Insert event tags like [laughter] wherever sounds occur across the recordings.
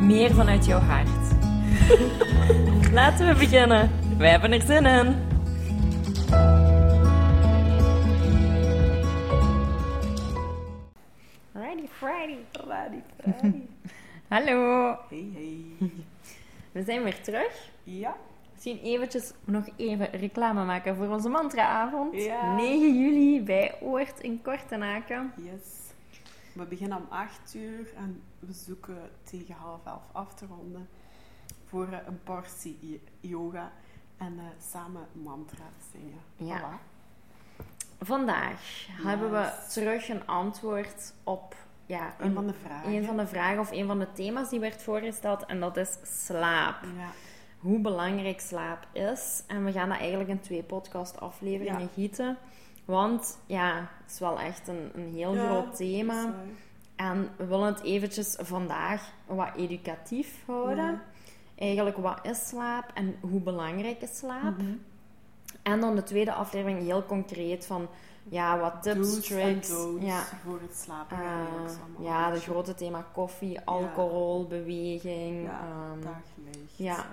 meer vanuit jouw hart. [laughs] Laten we beginnen. Wij hebben er zin in. Friday, Friday. Ready, ready. Hallo. Hey, hey. We zijn weer terug. Ja, Misschien eventjes nog even reclame maken voor onze mantraavond. Ja. 9 juli bij Oort in Kortenaken. yes. We beginnen om 8 uur en we zoeken tegen half elf af te ronden voor eh, een portie yoga en eh, samen mantra zingen. Ja. Voilà. Vandaag hebben we terug een antwoord op ja, Een van de vragen. een van de vragen of een van de thema's die werd voorgesteld. En dat is slaap. Ja, Hoe belangrijk slaap is. En we gaan dat eigenlijk in twee podcast afleveringen Ja. gieten. Want ja, het is wel echt een, een heel Ja, groot thema. En we willen het eventjes vandaag wat educatief houden. Ja. Eigenlijk, wat is slaap en hoe belangrijk is slaap? Mhm. En dan de tweede aflevering heel concreet van, ja, wat tips, Do's tricks. Ja, voor het slapen. allemaal ja, de grote thema koffie, alcohol, beweging. ja, ehm, daglicht. ja, eh,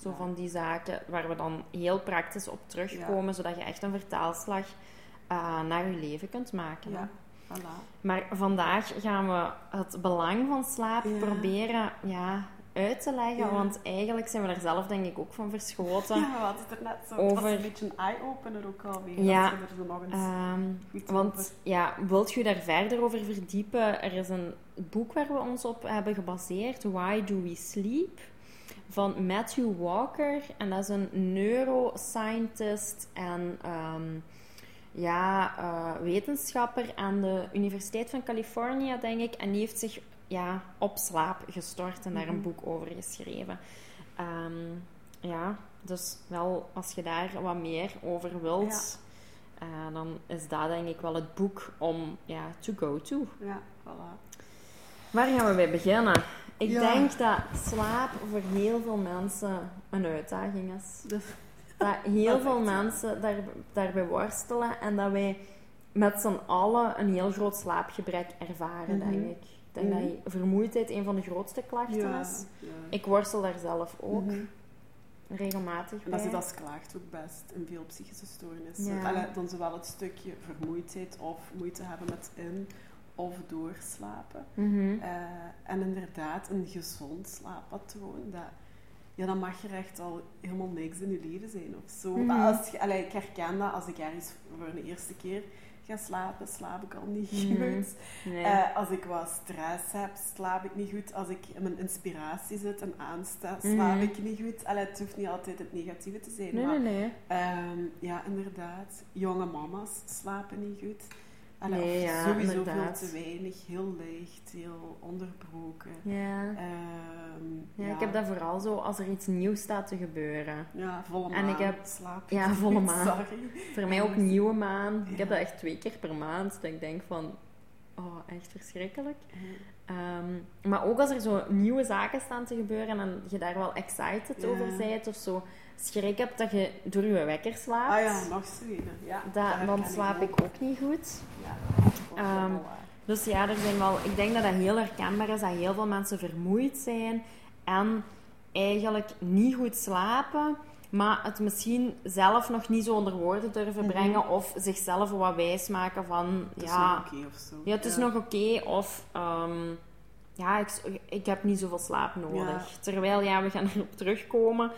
zo ja. van die zaken waar we dan heel praktisch op terugkomen, zodat je echt een vertaalslag eh, naar je leven kunt maken. Ja, voilà. Maar vandaag gaan we het belang van slaap Ja. proberen ja, uit te leggen. Ja. Want eigenlijk zijn we er zelf denk ik ook van verschoten. [laughs] Ja, hadden het er net zo. Het was Over- een beetje een eye-opener ook alweer. Ja. Als je er zo nog eens Ehm, over- want ja, wilt je daar verder over verdiepen? Er is een boek waar we ons op hebben gebaseerd, Why Do We Sleep? Van Matthew Walker. En dat is een neuroscientist en ehm, ja, eh, wetenschapper aan de Universiteit van Californië, denk ik. En die heeft zich ja, op slaap gestort en daar een Mhm. boek over geschreven. Ehm, ja, dus wel als je daar wat meer over wilt, eh, dan is dat denk ik wel het boek om ja, to go to. Ja, voilà. Waar gaan we bij beginnen? Ik Ja. denk dat slaap voor heel veel mensen een uitdaging is. Dus, Dat heel veel mensen daar, daarbij worstelen en dat wij met z'n allen een heel groot slaapgebrek ervaren, Mhm. denk ik. Ik denk Mhm. dat vermoeidheid een van de grootste klachten ja, is. ja. Ik worstel daar zelf ook Mhm. regelmatig En dat zit als klaagt ook best in veel psychische stoornissen. Ja. Dan zowel het stukje vermoeidheid of moeite hebben met in of doorslapen. Mhm. Eh, en inderdaad, een gezond slaappatroon, dat, ja, dan mag er echt al helemaal niks in je leven zijn of zo. Mhm. Maar als allee, ik herken dat als ik ergens voor de eerste keer ga slapen, slaap ik al niet Mhm. goed. Nee. Eh, als ik wat stress heb, slaap ik niet goed. Als ik in mijn inspiratie zit en aansta, slaap Mhm. ik niet goed. Allee, het hoeft niet altijd het negatieve te zijn, nee, maar nee, nee. Ehm, ja, inderdaad. Jonge mama's slapen niet goed. Allee, Nee, ja, sowieso inderdaad. veel te weinig, heel licht, heel onderbroken. Ja. Ehm, ja, ik heb dat vooral zo als er iets nieuws staat te gebeuren. Ja, volle En [laughs] maan. ik heb- slaap ja, volle maan. Sorry. Voor mij ook nieuwe maan. Ik Ja. heb dat echt twee keer per maand. Dat ik denk van, oh, echt verschrikkelijk. Ehm, maar ook als er zo nieuwe zaken staan te gebeuren en je daar wel excited Ja. over bent of zo schrik hebt dat je door je wekker slaapt, Ah ja, nog zoiets. Ja, dat, dan slaap ik ook niet goed. Ja, Ehm. Dus ja, er zijn wel, ik denk dat dat heel herkenbaar is dat heel veel mensen vermoeid zijn en eigenlijk niet goed slapen, maar het misschien zelf nog niet zo onder woorden durven Mhm. brengen of zichzelf wat wijs maken van Het is ja, nog oké of zo. ja, het is nog oké of ehm, ja, ik, ik heb niet zoveel slaap nodig. Ja. Terwijl ja, we gaan [laughs] erop terugkomen.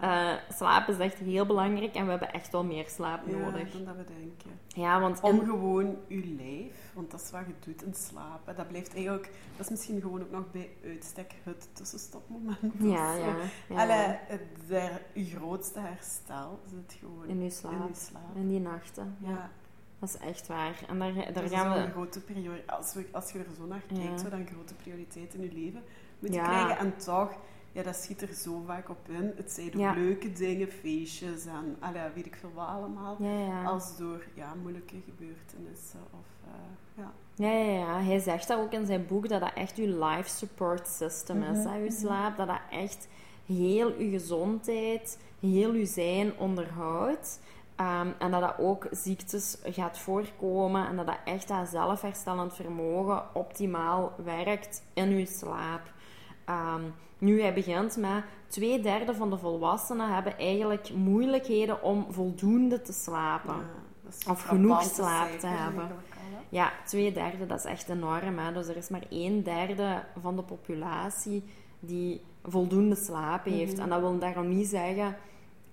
Ja. Eh, slaap is echt heel belangrijk en we hebben echt wel meer slaap ja, nodig. dan dat we denken. Ja, want Om in- gewoon je lijf, want dat is wat je doet in slaap. hè. Dat blijft eigenlijk, dat is misschien gewoon ook nog bij uitstek het tussenstopmoment. ja, zo. ja, ja. Allee, het- der- je grootste herstel zit gewoon in uw slaap. in je slaap. In die nachten. Ja. Ja, Dat is echt waar. En daar, daar dat is gaan we... een grote prioriteit. Als, we, als je er zo naar Ja. kijkt, zou dat een grote prioriteit in je leven moeten Ja. krijgen. En toch ja, dat schiet er zo vaak op in. Het zijn door Ja. leuke dingen, feestjes en allee, weet ik veel wat allemaal. Ja, ja. Als door ja, moeilijke gebeurtenissen. Of, eh, ja. Ja, ja, ja. Hij zegt dat ook in zijn boek, dat dat echt uw life support system is, hè, uw mhm. slaap. Dat dat echt heel uw gezondheid, heel uw zijn onderhoudt. Ehm, en dat dat ook ziektes gaat voorkomen en dat dat echt dat zelfherstellend vermogen optimaal werkt in uw slaap. Ehm, nu, hij begint met twee derde van de volwassenen hebben eigenlijk moeilijkheden om voldoende te slapen. Ja, Of genoeg slaap te hebben. al. Ja, twee derde, dat is echt enorm. Hè? Dus er is maar een derde van de populatie die voldoende slaap heeft. Mhm. En dat wil daarom niet zeggen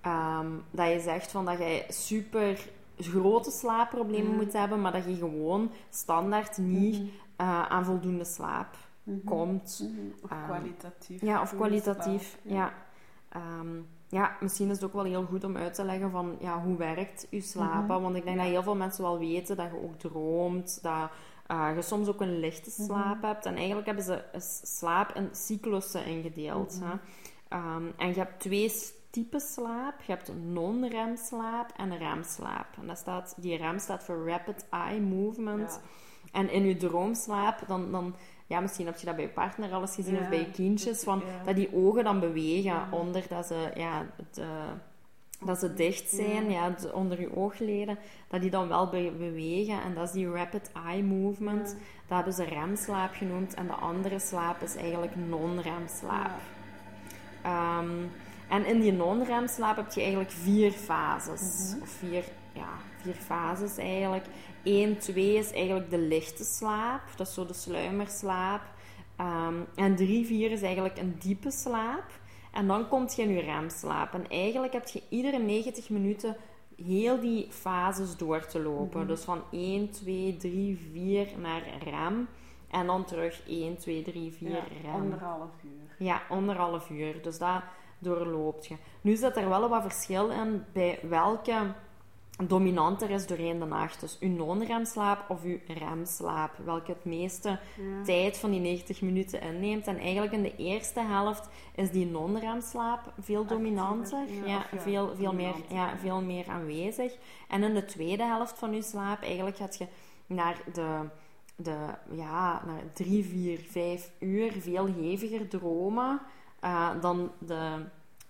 ehm, dat je zegt van dat je super grote slaapproblemen Mhm. moet hebben, maar dat je gewoon standaard niet Mhm. eh, aan voldoende slaap Mhm. komt. Mhm. Of Ehm, kwalitatief. Ja, of kwalitatief. slaap, Ja. Ehm, ja, misschien is het ook wel heel goed om uit te leggen van ja, hoe werkt je slapen. Mhm. Want ik denk Ja. dat heel veel mensen wel weten dat je ook droomt, dat eh, je soms ook een lichte slaap hebt. En eigenlijk hebben ze slaap in cyclussen ingedeeld. Hè. Ehm, en je hebt twee typen slaap. Je hebt non-remslaap en remslaap. En dat staat, die rem staat voor Rapid Eye Movement. Ja. En in je droomslaap, dan, dan, ja, misschien heb je dat bij je partner al eens gezien Ja, of bij je kindjes, van, ja. dat die ogen dan bewegen onder dat ze, ja, het, eh, dat ze dicht zijn, ja. Ja. de- onder je oogleden, dat die dan wel be- bewegen. En dat is die rapid eye movement. Ja. Dat hebben ze remslaap genoemd. En de andere slaap is eigenlijk non-remslaap. Ja. Ehm, en in die non-remslaap heb je eigenlijk vier fases. Mhm. Of vier, ja, vier fases eigenlijk. 1, 2 is eigenlijk de lichte slaap. Dat is zo de sluimerslaap. Ehm, en 3, 4 is eigenlijk een diepe slaap. En dan komt je in je remslaap. En eigenlijk heb je iedere 90 minuten heel die fases door te lopen. Mhm. Dus van 1, 2, 3, 4 naar rem. En dan terug 1, 2, 3, 4 Ja, rem. anderhalf uur. Ja, anderhalf uur. Dus dat doorloopt je. Nu zit er wel wat verschil in bij welke dominanter is doorheen de nacht. Dus uw non-remslaap of uw remslaap. Welke het meeste Ja. tijd van die 90 minuten inneemt. En eigenlijk in de eerste helft is die non-remslaap veel dominanter. ja, Ja, of ja, veel, veel, meer, ja, veel meer aanwezig. En in de tweede helft van je slaap, eigenlijk gaat je naar de, de ja, naar drie, vier, vijf uur veel heviger dromen eh, dan de,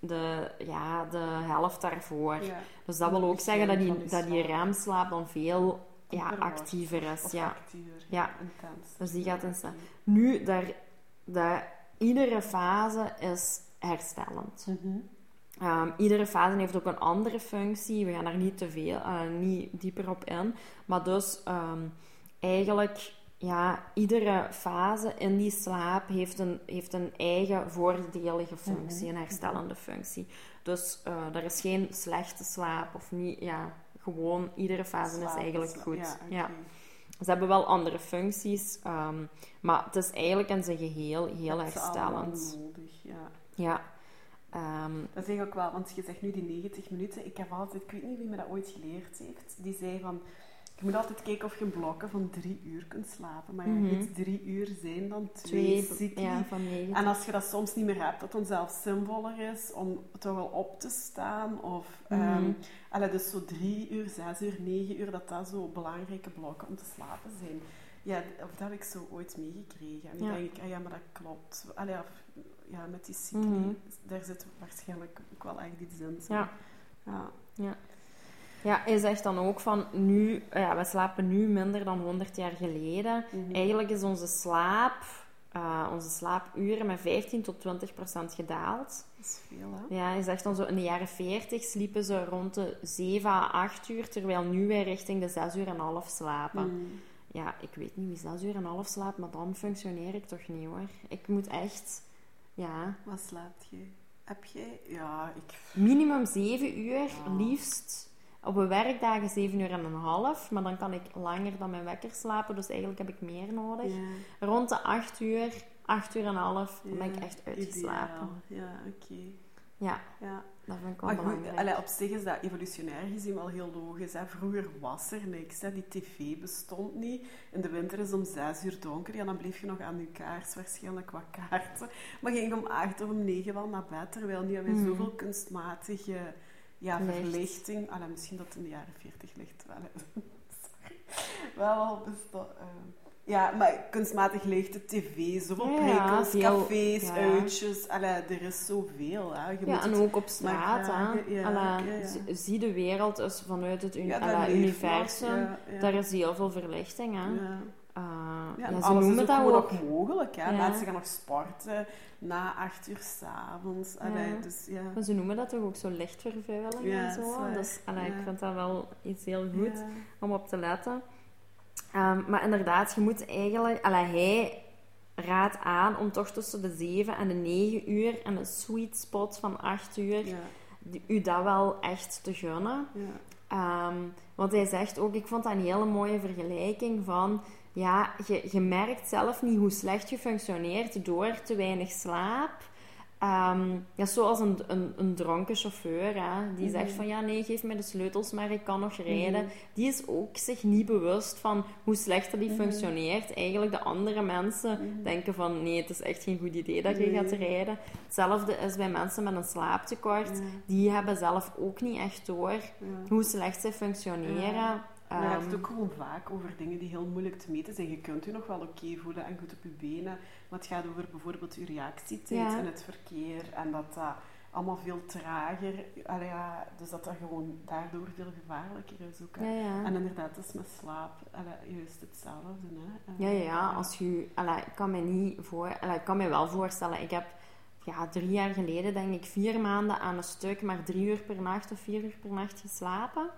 de, ja, de helft daarvoor. Ja. Dus dat wil ook zeggen dat die, dat die slaap. remslaap dan veel ja, actiever is. Of Ja. actiever. Ja. Intens. Dus die gaat in Ja, slaap. oké. Nu, daar, daar, iedere fase is herstellend. Mhm. Ehm, iedere fase heeft ook een andere functie. We gaan daar niet te veel, eh, niet dieper op in. Maar dus ehm, eigenlijk, ja, iedere fase in die slaap heeft een, heeft een eigen voordelige functie, Mhm. een herstellende functie. Dus eh er is geen slechte slaap of niet, ja, gewoon iedere fase is eigenlijk goed. Ja. Ze hebben wel andere functies, ehm, maar het is eigenlijk in zijn geheel heel Dat is herstellend. nodig, ja. Ja. Ehm, Dat is eigenlijk ook wel, want je zegt nu die 90 minuten. Ik heb altijd, ik weet niet wie me dat ooit geleerd heeft, die zei van, je moet altijd kijken of je blokken van drie uur kunt slapen. Maar ja, Mhm. goed, drie uur zijn dan twee, twee, ja, van negen. En als je dat soms niet meer hebt, dat het dan zelfs zinvoller is om toch wel op te staan. Of, Mhm. allee, dus zo drie uur, zes uur, negen uur, dat dat zo belangrijke blokken om te slapen zijn. Ja, of dat heb ik zo ooit meegekregen. En Ja. dan denk ik, ah ja, maar dat klopt. Allee, of, ja, met die cycli, Mhm. daar zit waarschijnlijk ook wel echt iets in. zo. Ja. ja. Ja, hij zegt dan ook van nu, ja, we slapen nu minder dan 100 jaar geleden. Mhm. Eigenlijk is onze slaap, eh, onze slaapuren met 15 tot 20 procent gedaald. Dat is veel, hè? Ja, hij zegt dan zo in de jaren 40 sliepen ze rond de 7 à 8 uur, terwijl nu wij richting de 6 uur en half slapen. Mhm. Ja, ik weet niet wie 6 uur en half slaapt, maar dan functioneer ik toch niet hoor. Ik moet echt, ja, Wat slaapt je? Heb jij? Ja, ik... minimum 7 uur, Ja. liefst. Op een werkdagen 7 uur en een half, maar dan kan ik langer dan mijn wekker slapen, dus eigenlijk heb ik meer nodig. Ja. Rond de 8 uur, 8 uur en een half, dan ben ik echt uitgeslapen. ideaal. Ja, oké. Ja, Ja. dat vind ik wel Maar goed, belangrijk. allee, op zich is dat evolutionair gezien wel heel logisch. Hè. Vroeger was er niks. Hè. Die tv bestond niet. In de winter is het om zes uur donker. Ja, dan bleef je nog aan je kaars waarschijnlijk wat kaarten. Maar ging om acht of om negen wel naar bed. Terwijl nu hebben we Mhm. zoveel kunstmatige ja, Licht. verlichting. Allee, misschien dat het in de jaren veertig ligt wel. Sorry. [laughs] Wel al bestaat... eh, ja, maar kunstmatig licht, de tv, zoveel Ja, prikkels, veel- cafés, ja. uitjes. Allee, er is zoveel. Hè. Je Ja, moet en ook op straat, hè. ja, Allee, Zie de wereld vanuit het universum. Daar is heel veel verlichting, hè. Ja. Ja, alles is ook dat gewoon ook. nog mogelijk. Hè? Ja. Mensen gaan nog sporten na acht uur s'avonds. Ja. Dus, ja. Maar ze noemen dat toch ook zo lichtvervuiling Ja, en zo. Dus allee, ik vind dat wel iets heel goed om op te letten. Ehm, maar inderdaad, je moet eigenlijk... Allee, hij raadt aan om toch tussen de 7 en de 9 uur en een sweet spot van 8 uur u dat wel echt te gunnen. Ja. Ehm, want hij zegt ook, ik vond dat een hele mooie vergelijking van, ja, je, je merkt zelf niet hoe slecht je functioneert door te weinig slaap. Ehm, ja, zoals een, een, een dronken chauffeur, hè, die zegt Mhm. van, ja, nee, geef mij de sleutels, maar ik kan nog rijden. Mhm. Die is ook zich niet bewust van hoe slechter die Mhm. functioneert. Eigenlijk de andere mensen denken van, nee, het is echt geen goed idee dat je gaat rijden. Hetzelfde is bij mensen met een slaaptekort. Die hebben zelf ook niet echt door hoe slecht ze functioneren. Maar je hebt Ehm, het ook gewoon vaak over dingen die heel moeilijk te meten zijn. Je kunt je nog wel oké voelen en goed op je benen. Maar het gaat over bijvoorbeeld je reactietijd Ja. in het verkeer. En dat dat allemaal veel trager... Allee, ja, dus dat dat gewoon daardoor veel gevaarlijker is ook. hè. ja, ja. En inderdaad, dat is met slaap allee, juist hetzelfde. Hè. ja, ja, Eh, ja, als je... allee, ik kan me niet voor... ik kan me wel voorstellen, ik heb ja, drie jaar geleden, denk ik, vier maanden aan een stuk, maar drie uur per nacht of vier uur per nacht geslapen.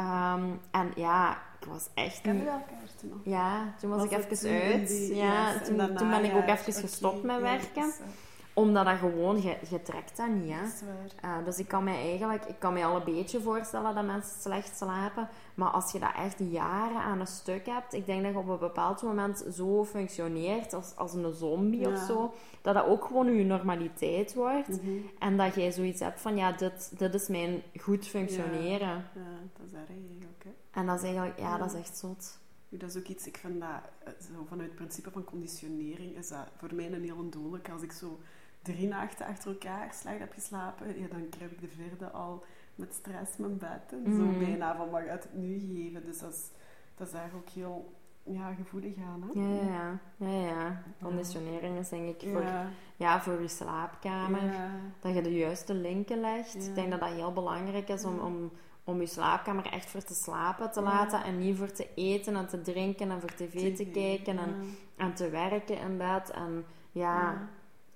Ehm, en ja, ik was echt Kennen we elkaar toen nog? Ja, toen was, Was ik even uit. die- ja, yes, toen, daarna, toen ben ik ook ja, even gestopt met werken. eh, Omdat dat gewoon... Je, je trekt dat niet, hè. dat. Uh, dus ik kan me eigenlijk, ik kan me al een beetje voorstellen dat mensen slecht slapen. Maar als je dat echt jaren aan een stuk hebt, ik denk dat je op een bepaald moment zo functioneert als, als een zombie of Ja. zo, dat dat ook gewoon je normaliteit wordt. Mhm. En dat jij zoiets hebt van, ja, dit, dit is mijn goed functioneren. Ja, dat is erg eigenlijk. Hè. En dat is eigenlijk, ja, Ja. dat is echt zot. Dat is ook iets, ik vind dat, eh, zo vanuit het principe van conditionering, is dat voor mij een heel dodelijk. Als ik zo drie nachten achter elkaar slecht heb geslapen, ja, dan krijg ik de vierde al met stress mijn bed. En zo Mhm. bijna van, wat gaat het nu geven? Dus dat is, dat is eigenlijk ook heel ja, gevoelig aan. Hè? Ja, ja, ja. ja. Conditionering is denk ik voor, ja. Ja, voor je slaapkamer. ja. Dat je de juiste linken legt. Ja. Ik denk dat dat heel belangrijk is om, om, om je slaapkamer echt voor te slapen te laten. En niet voor te eten en te drinken en voor tv, te kijken en, en te werken in bed. En ja,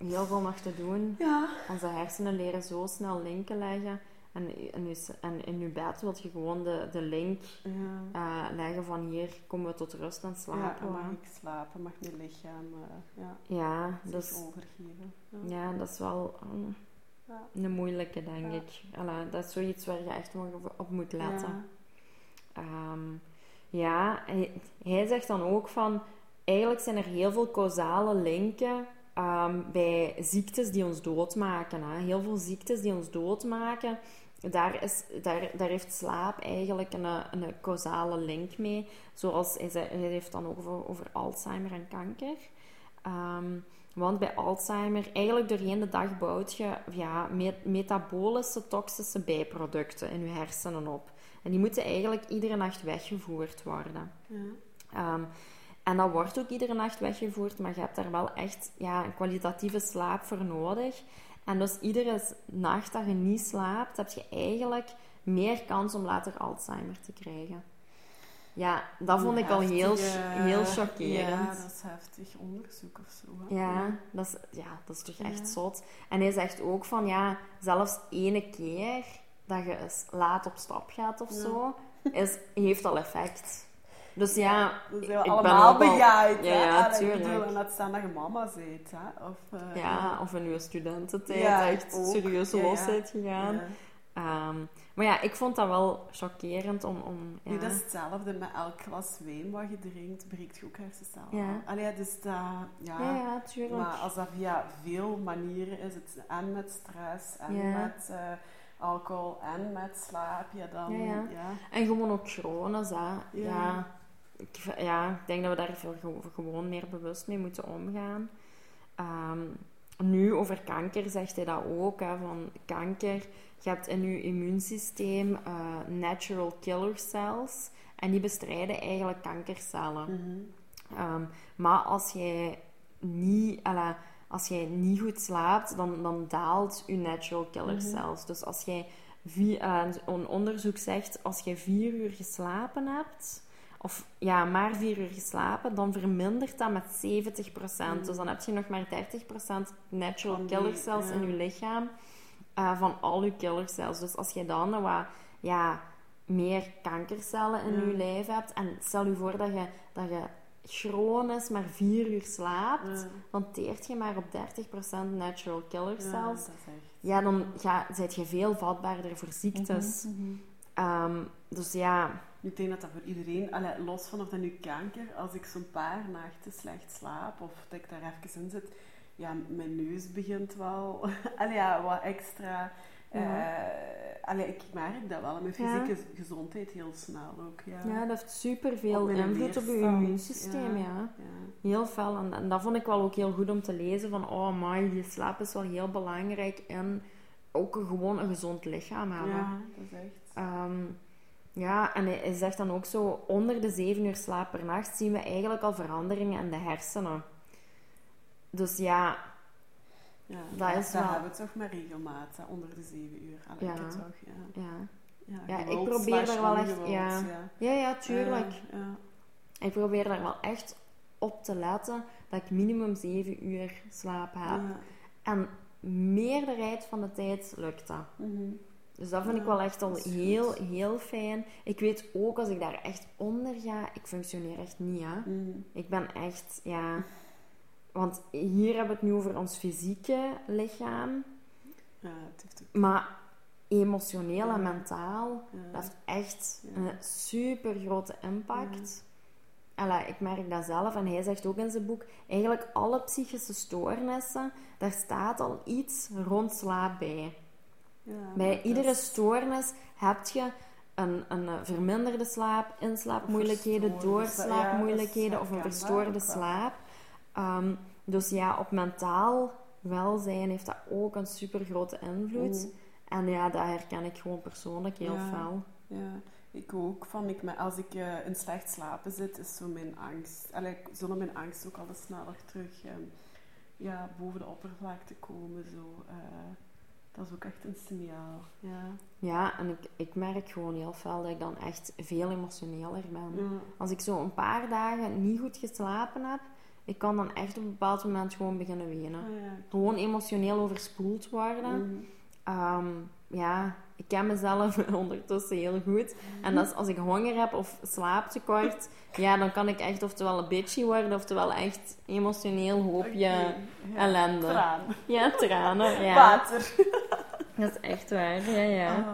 heel veel nog te doen. Ja. Onze hersenen leren zo snel linken leggen. En in je, s- en in je bed wil je gewoon de, de link Ja. eh, leggen van hier komen we tot rust en Ja, slapen. dan mag hè. ik slapen, mag mijn lichaam eh, ja, ja, zich dus, overgeven. Ja. ja, dat is wel Ja. een moeilijke, denk Ja. ik. Allee, dat is zoiets waar je echt op moet letten. Ja. Ehm, ja, hij, hij zegt dan ook van... Eigenlijk zijn er heel veel causale linken ehm, bij ziektes die ons doodmaken. Hè. Heel veel ziektes die ons doodmaken, daar, is, daar, daar heeft slaap eigenlijk een, een causale link mee. Zoals hij, hij heeft dan ook over, over Alzheimer en kanker. Ehm, want bij Alzheimer, eigenlijk doorheen de dag bouwt je ja, met- metabolische toxische bijproducten in je hersenen op. En die moeten eigenlijk iedere nacht weggevoerd worden. Ja. Ehm, en dat wordt ook iedere nacht weggevoerd, maar je hebt daar wel echt ja, een kwalitatieve slaap voor nodig. En dus iedere nacht dat je niet slaapt, heb je eigenlijk meer kans om later Alzheimer te krijgen. Ja, dat vond ik al heel, heel chockerend. Ja, dat is heftig onderzoek of zo. Ja, dat is, ja, dat is toch echt Ja. zot. En hij zegt ook van, ja, zelfs ene keer dat je laat op stap gaat of Ja. zo, is, heeft al effect. Dus ja, zijn we ben allemaal al- begaaid. Ja, hè? ja, Allee, Ik bedoel, tuurlijk. en dat staan dat je mama bent. Hè? Of, eh, ja, of in uw studententijd Ja, echt ook. serieus Ja, los bent gegaan. Ja. Maar ja, ik vond dat wel chockerend om... om ja. Nu, dat is hetzelfde. Met elk glas wijn wat je drinkt, breekt je ook hersencellen. Ja. Allee, dus dat... Ja, ja, tuurlijk. Maar als dat via veel manieren is, het en met stress, en met eh, alcohol, en met slaap, ja, dan... Ja, ja. ja. En gewoon ook chronisch, hè. Ja. Ja. Ik, ja, ik denk dat we daar gewoon meer bewust mee moeten omgaan. Ehm, nu, over kanker zegt hij dat ook, hè, van kanker... Je hebt in je immuunsysteem eh, natural killer cells. En die bestrijden eigenlijk kankercellen. Mhm. Ehm, maar als jij niet, alla, als jij niet goed slaapt, dan, dan daalt je natural killer cells. Dus als jij eh, een onderzoek zegt, als jij vier uur geslapen hebt, of ja, maar vier uur geslapen, dan vermindert dat met 70%. Dus dan heb je nog maar 30% natural killer cells in ja. je lichaam eh, van al je killer cells. Dus als je dan wat ja, meer kankercellen in Ja. je lijf hebt, en stel je voor dat je, dat je chronisch maar vier uur slaapt, Ja. dan teert je maar op 30% natural killer Ja, cells. Ja, dan ga, zit je veel vatbaarder voor ziektes. Mhm, Ehm, dus ja, Ik denk dat dat voor iedereen, allee, los van of dat nu kanker, als ik zo'n paar nachten slecht slaap of dat ik daar even in zit, ja, mijn neus begint wel, [laughs] allee, ja, wat extra. Ja. eh, allee, ik merk dat wel, mijn Ja. fysieke gezondheid heel snel ook. Ja, ja, dat heeft superveel Op mijn invloed op je immuunsysteem. Ja. Heel fel. En, en dat vond ik wel ook heel goed om te lezen. Van, oh my, die slaap is wel heel belangrijk. En ook gewoon een gezond lichaam hebben. Ja, dat is echt. Ehm, ja, en hij, zegt dan ook zo... Onder de zeven uur slaap per nacht zien we eigenlijk al veranderingen in de hersenen. Dus ja, Ja, dat is dat wel- hebben we toch maar regelmaat, hè, onder de zeven uur. Allee, Ja. toch, ja. ja. Ja, Ja, ik probeer daar wel echt- ja. ja. Ja, tuurlijk. Ja. Ik probeer daar wel echt op te letten dat ik minimum zeven uur slaap heb. En meerderheid van de tijd lukt dat. Mhm. Dus dat vind ik wel echt al heel, goed. heel fijn. Ik weet ook, als ik daar echt onder ga, ik functioneer echt niet, hè. Mhm. Ik ben echt, ja... Want hier hebben we het nu over ons fysieke lichaam. Ja, het heeft ook... Maar emotioneel en mentaal, Ja. dat heeft echt Ja. een super grote impact. Allee, ik merk dat zelf, en hij zegt ook in zijn boek, eigenlijk alle psychische stoornissen, daar staat al iets rond slaap bij. Ja, Bij iedere is- stoornis heb je een, een eh, verminderde slaap, inslaapmoeilijkheden, doorslaapmoeilijkheden of een verstoorde slaap. Ehm, dus ja, op mentaal welzijn heeft dat ook een super grote invloed. En ja, dat herken ik gewoon persoonlijk heel Ja. fel. Ja, ik ook. Van ik, als ik eh, in slecht slapen zit, is zo mijn angst... Allee, ik- zullen mijn angst ook altijd sneller terug ehm, ja, boven de oppervlakte komen. Zo. eh, dat is ook echt een signaal. Ja. Ja, en ik, ik merk gewoon heel fel dat ik dan echt veel emotioneler ben. Ja. Als ik zo een paar dagen niet goed geslapen heb, ik kan dan echt op een bepaald moment gewoon beginnen wenen. Ja. Gewoon emotioneel overspoeld worden. Mhm. Ehm, ja, ik ken mezelf [laughs] ondertussen heel goed. En dat is als ik honger heb of slaaptekort, ja, dan kan ik echt oftewel een bitchy worden, oftewel echt emotioneel hoop je Oké, ja. ellende. Traan. Ja, tranen. Ja, Water. Dat is echt waar. Ja, ja. Ah.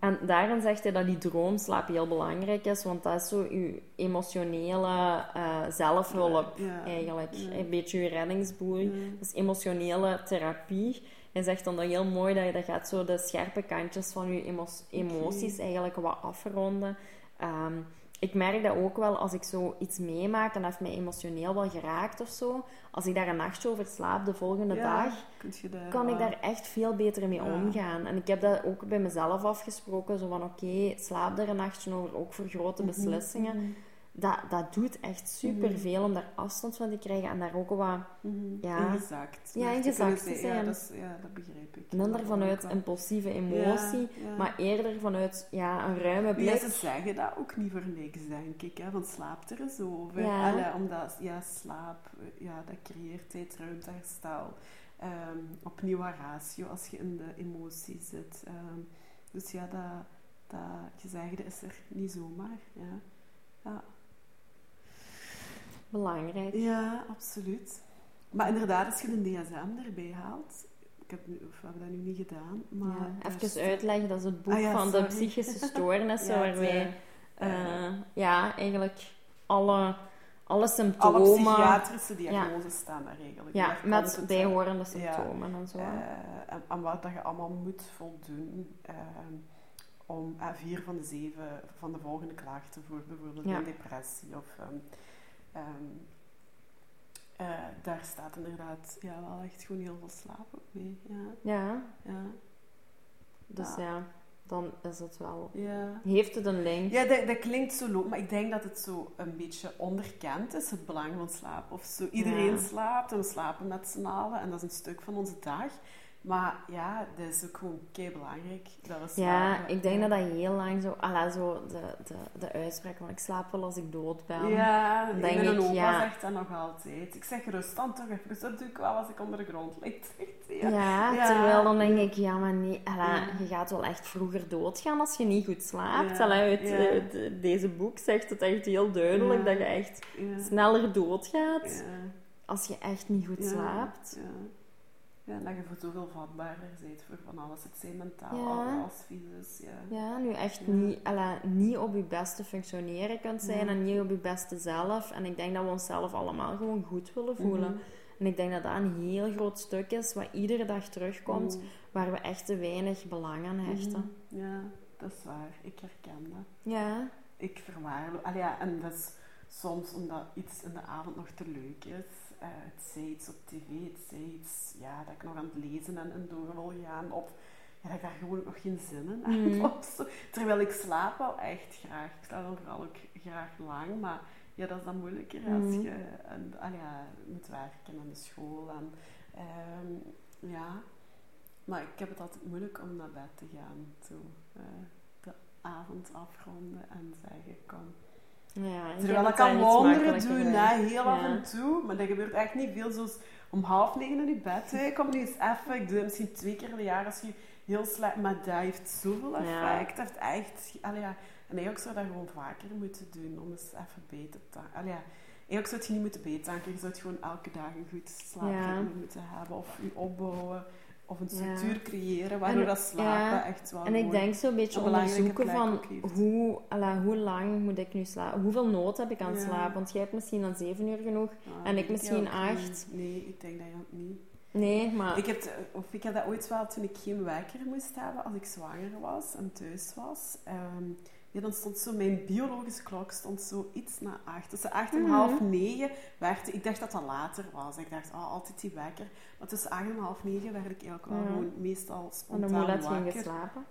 En daarin zegt hij dat die droomslaap heel belangrijk is, want dat is zo je emotionele eh, zelfhulp Ja, eigenlijk. ja. Een beetje je reddingsboei. Dus emotionele therapie. Hij zegt dan dat heel mooi dat je dat gaat zo de scherpe kantjes van je emo- emoties eigenlijk wat afronden. Ehm, ik merk dat ook wel als ik zo iets meemaak en dat heeft mij emotioneel wel geraakt of zo. Als ik daar een nachtje over slaap de volgende Ja, dag, daar kan ik daar echt veel beter mee Ja. omgaan. En ik heb dat ook bij mezelf afgesproken. Zo van, oké, slaap er een nachtje over, ook voor grote Mhm, beslissingen. mhm, Dat, dat doet echt superveel om daar afstand van te krijgen en daar ook wat mhm. Ja. Ingezakt. Ja, te ingezakt te Ja, zijn. dat, is- ja, dat begrijp ik. minder vanuit wel. impulsieve emotie, Ja, ja. maar eerder vanuit ja, een ruime Ja, blik. ze zeggen dat ook niet voor niks, denk ik. Hè? Want slaap er eens over. Ja. Allee, omdat ja, slaap, ja, dat creëert tijd, ruimte, herstel. Ehm, opnieuw een ratio als je in de emotie zit. Ehm, dus ja, dat, dat gezegde is er niet zomaar. Ja, ja. Belangrijk. ja absoluut. Maar inderdaad, als je de DSM erbij haalt, ik heb, nu, of we hebben dat nu niet gedaan. Maar Ja, even uitleggen, dat is het boek Ah ja, van de psychische [laughs] stoornissen, Ja, waar het, wij eh, eh, ja, eigenlijk alle, alle alle symptomen... psychiatrische diagnoses staan daar eigenlijk. Ja, met het, bijhorende symptomen en zo. eh, en, en wat dat je allemaal moet voldoen eh, om eh, vier van de zeven van de volgende klachten voor bijvoorbeeld Ja. een depressie of ehm, ehm, eh, daar staat inderdaad ja, wel echt gewoon heel veel slaap ook mee. Ja, Ja, ja, dus Ja. ja. dan is het wel... ja. Heeft het een link? Ja, dat, dat klinkt zo logisch, maar ik denk dat het zo een beetje onderkend is, het belang van slaap. Of zo, iedereen slaapt en we slapen met z'n allen en dat is een stuk van onze dag. Maar ja, dat is ook gewoon kei belangrijk dat we Ja, slapen. ik denk dat dat heel lang zo... Alla, zo de, de, de uitspraak van ik slaap wel als ik dood ben. Ja, Dan ik denk mijn ik, opa ja. zegt dat nog altijd. Ik zeg rust dan toch even, dat doe ik wel als ik onder de grond lig. [laughs] Ja, Ja. terwijl dan denk ik, ja, maar nee, alla, Ja. je gaat wel echt vroeger doodgaan als je niet goed slaapt. Ja, Alla, uit, deze boek zegt het echt heel duidelijk dat je echt sneller doodgaat als je echt niet goed slaapt. Ja. Ja, dat je voor zoveel vatbaarder bent voor van alles. Het zijn mentaal Ja. fysisch. Ja. Ja, nu echt Ja. niet, alla, niet op je beste functioneren kunt zijn en niet op je beste zelf. En ik denk dat we onszelf allemaal gewoon goed willen voelen. Mhm. En ik denk dat dat een heel groot stuk is wat iedere dag terugkomt, Mhm. waar we echt te weinig belang aan hechten. Mhm. Ja, dat is waar. Ik herken dat. Ja, Ik verwaarloos. Ja, en dat is soms omdat iets in de avond nog te leuk is. Eh, het zij iets op tv, het zij iets ja, dat ik nog aan het lezen en, en door wil gaan. Of ja, dat ik daar gewoon nog geen zin in heb. [laughs] Of zo. Terwijl ik slaap wel echt graag. Ik slaap dan vooral ook graag lang. Maar ja, dat is dan moeilijker als Mhm. je en, allee, ja, moet werken aan de school. En, ehm, ja. Maar ik heb het altijd moeilijk om naar bed te gaan. Zo, eh, de avond afronden en zeggen, kom. Ja ik Terwijl het kan wonderen doen, hè, heel af Ja. en toe. Maar dat gebeurt echt niet veel. Zoals om half negen in je bed. Hè. Ik kom nu eens even. Ik doe het misschien twee keer per jaar als je heel slecht... Maar dat heeft zoveel Ja. effect. Dat heeft echt... Allee, ja. En eigenlijk zou dat gewoon vaker moeten doen. Om eens even beter te... Allee, ja. Eigenlijk zou je niet moeten betanken. Je zou het gewoon elke dag een goed slaapritme Ja. moeten hebben. Of je opbouwen. Of een Ja. structuur creëren. Waardoor En- dat slapen ja. echt wel En ik denk zo'n beetje een belangrijke onderzoeken van hoe, alla, hoe lang moet ik nu slapen? Hoeveel nood heb ik aan Ja. slaap? Want jij hebt misschien dan zeven uur genoeg. Ah, en ik misschien acht. niet. Nee, ik denk dat je dat niet... Nee, maar... Ik heb, of ik had dat ooit wel toen ik geen wekker moest hebben als ik zwanger was en thuis was. Ehm, ja, dan stond zo, mijn biologische klok stond zo iets na acht. Tussen acht en Mhm. half negen werd ik dacht dat dat later was. Ik dacht, ah, altijd die wekker. Maar tussen acht en half negen werd ik eigenlijk wel Ja. gewoon meestal spontaan wakker.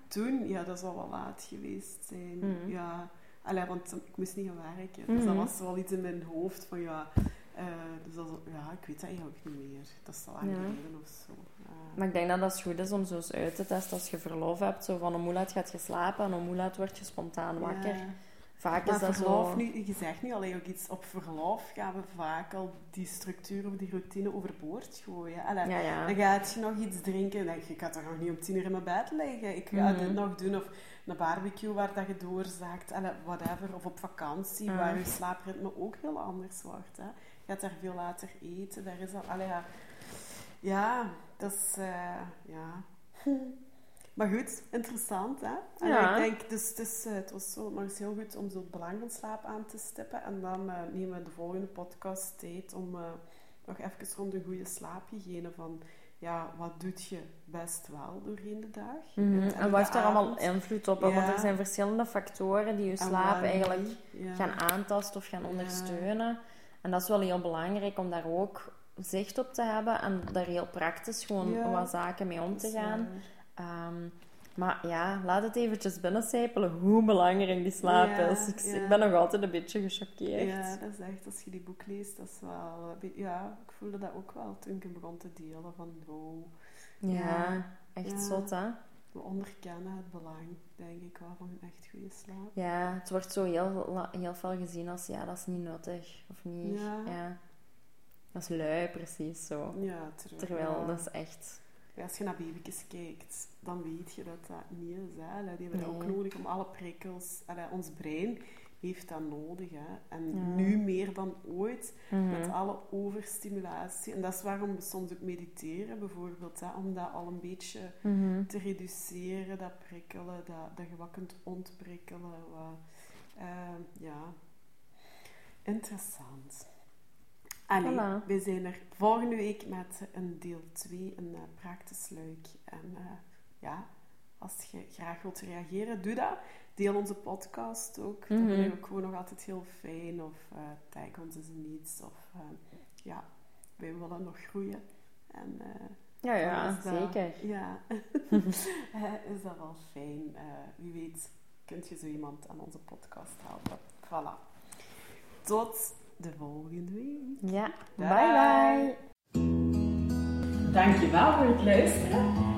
Toen, ja, dat zal wel laat geweest zijn. Mhm. Ja, Allee, want ik moest niet gaan werken. Dus dat Mhm. was wel iets in mijn hoofd van ja. Eh, dus dat, ja, ik weet dat eigenlijk niet meer. Dat is al lang Ja. geleden of zo. Maar ik denk dat dat goed is om zo eens uit te testen als je verlof hebt. Zo van om hoe laat gaat je slapen en om hoe laat word je spontaan wakker. Ja. Vaak Maar is dat verlof, zo... nu, je zegt nu alleen ook iets, op verlof gaan we vaak al die structuur of die routine overboord gooien. Allee, Ja, ja. Dan gaat je nog iets drinken en denk je, ik ga toch nog niet om tien uur in mijn bed liggen. Ik ga Mhm. dit nog doen. Of een barbecue waar dat je doorzaakt, allee, whatever. Of op vakantie, Ja. waar je slaapritme ook heel anders wordt. Hè. Je gaat daar veel later eten. Daar is al, allee, ja. ja, dat is... eh, ja... [laughs] Maar goed, interessant hè? En Ja. ik denk, dus, het, is, eh, het was zo, eens heel goed om zo het belang van slaap aan te stippen. En dan eh, nemen we de volgende podcast tijd om nog even rond een goede slaaphygiëne van... Ja, wat doet je best wel doorheen de dag? Mhm. En wat heeft de daar allemaal invloed op? Want er zijn verschillende factoren die je slaap eigenlijk? Ja. gaan aantasten of gaan ondersteunen. En dat is wel heel belangrijk om daar ook zicht op te hebben en daar heel praktisch gewoon Ja. wat zaken mee om te gaan. Ehm, maar ja, laat het eventjes binnencijpelen hoe belangrijk die slaap Ja, is. Ik, ja. ik ben nog altijd een beetje gechoqueerd. Ja, dat is echt, als je die boek leest, dat is wel... beetje- Ja, ik voelde dat ook wel toen ik begon te delen. Van, wow, Ja, echt zot, hè? We onderkennen het belang, denk ik wel, van een echt goede slaap. Ja, het wordt zo heel, heel veel gezien als, ja, dat is niet nuttig. Of niet, Ja. ja. Dat is lui, precies zo. Ja, terwijl... Terwijl, ja. dat is echt... Ja, Als je naar baby's kijkt, dan weet je dat dat niet is. Hè. Die hebben ook nodig om alle prikkels... Allee, ons brein heeft dat nodig. Hè. En Ja. nu meer dan ooit, Mhm. met alle overstimulatie. En dat is waarom we soms ook mediteren, bijvoorbeeld. Hè, om dat al een beetje Mhm. te reduceren, dat prikkelen, dat, dat je wat kunt ontprikkelen. Wat, eh, ja, interessant. Allee, Voilà. we zijn er volgende week met een deel 2, een uh, praktesluik. En eh, ja, als je graag wilt reageren, doe dat. Deel onze podcast ook. Dat Mhm. vinden we ook gewoon nog altijd heel fijn. Of eh tag ons eens in iets. Of eh, ja, wij willen nog groeien. En eh, Ja, ja, dat- zeker. Ja, [laughs] Eh, is dat wel fijn. Eh, wie weet, kunt je zo iemand aan onze podcast helpen. Voilà. Tot de volgende week. Ja, bye Bye. bye. Dankjewel voor het luisteren.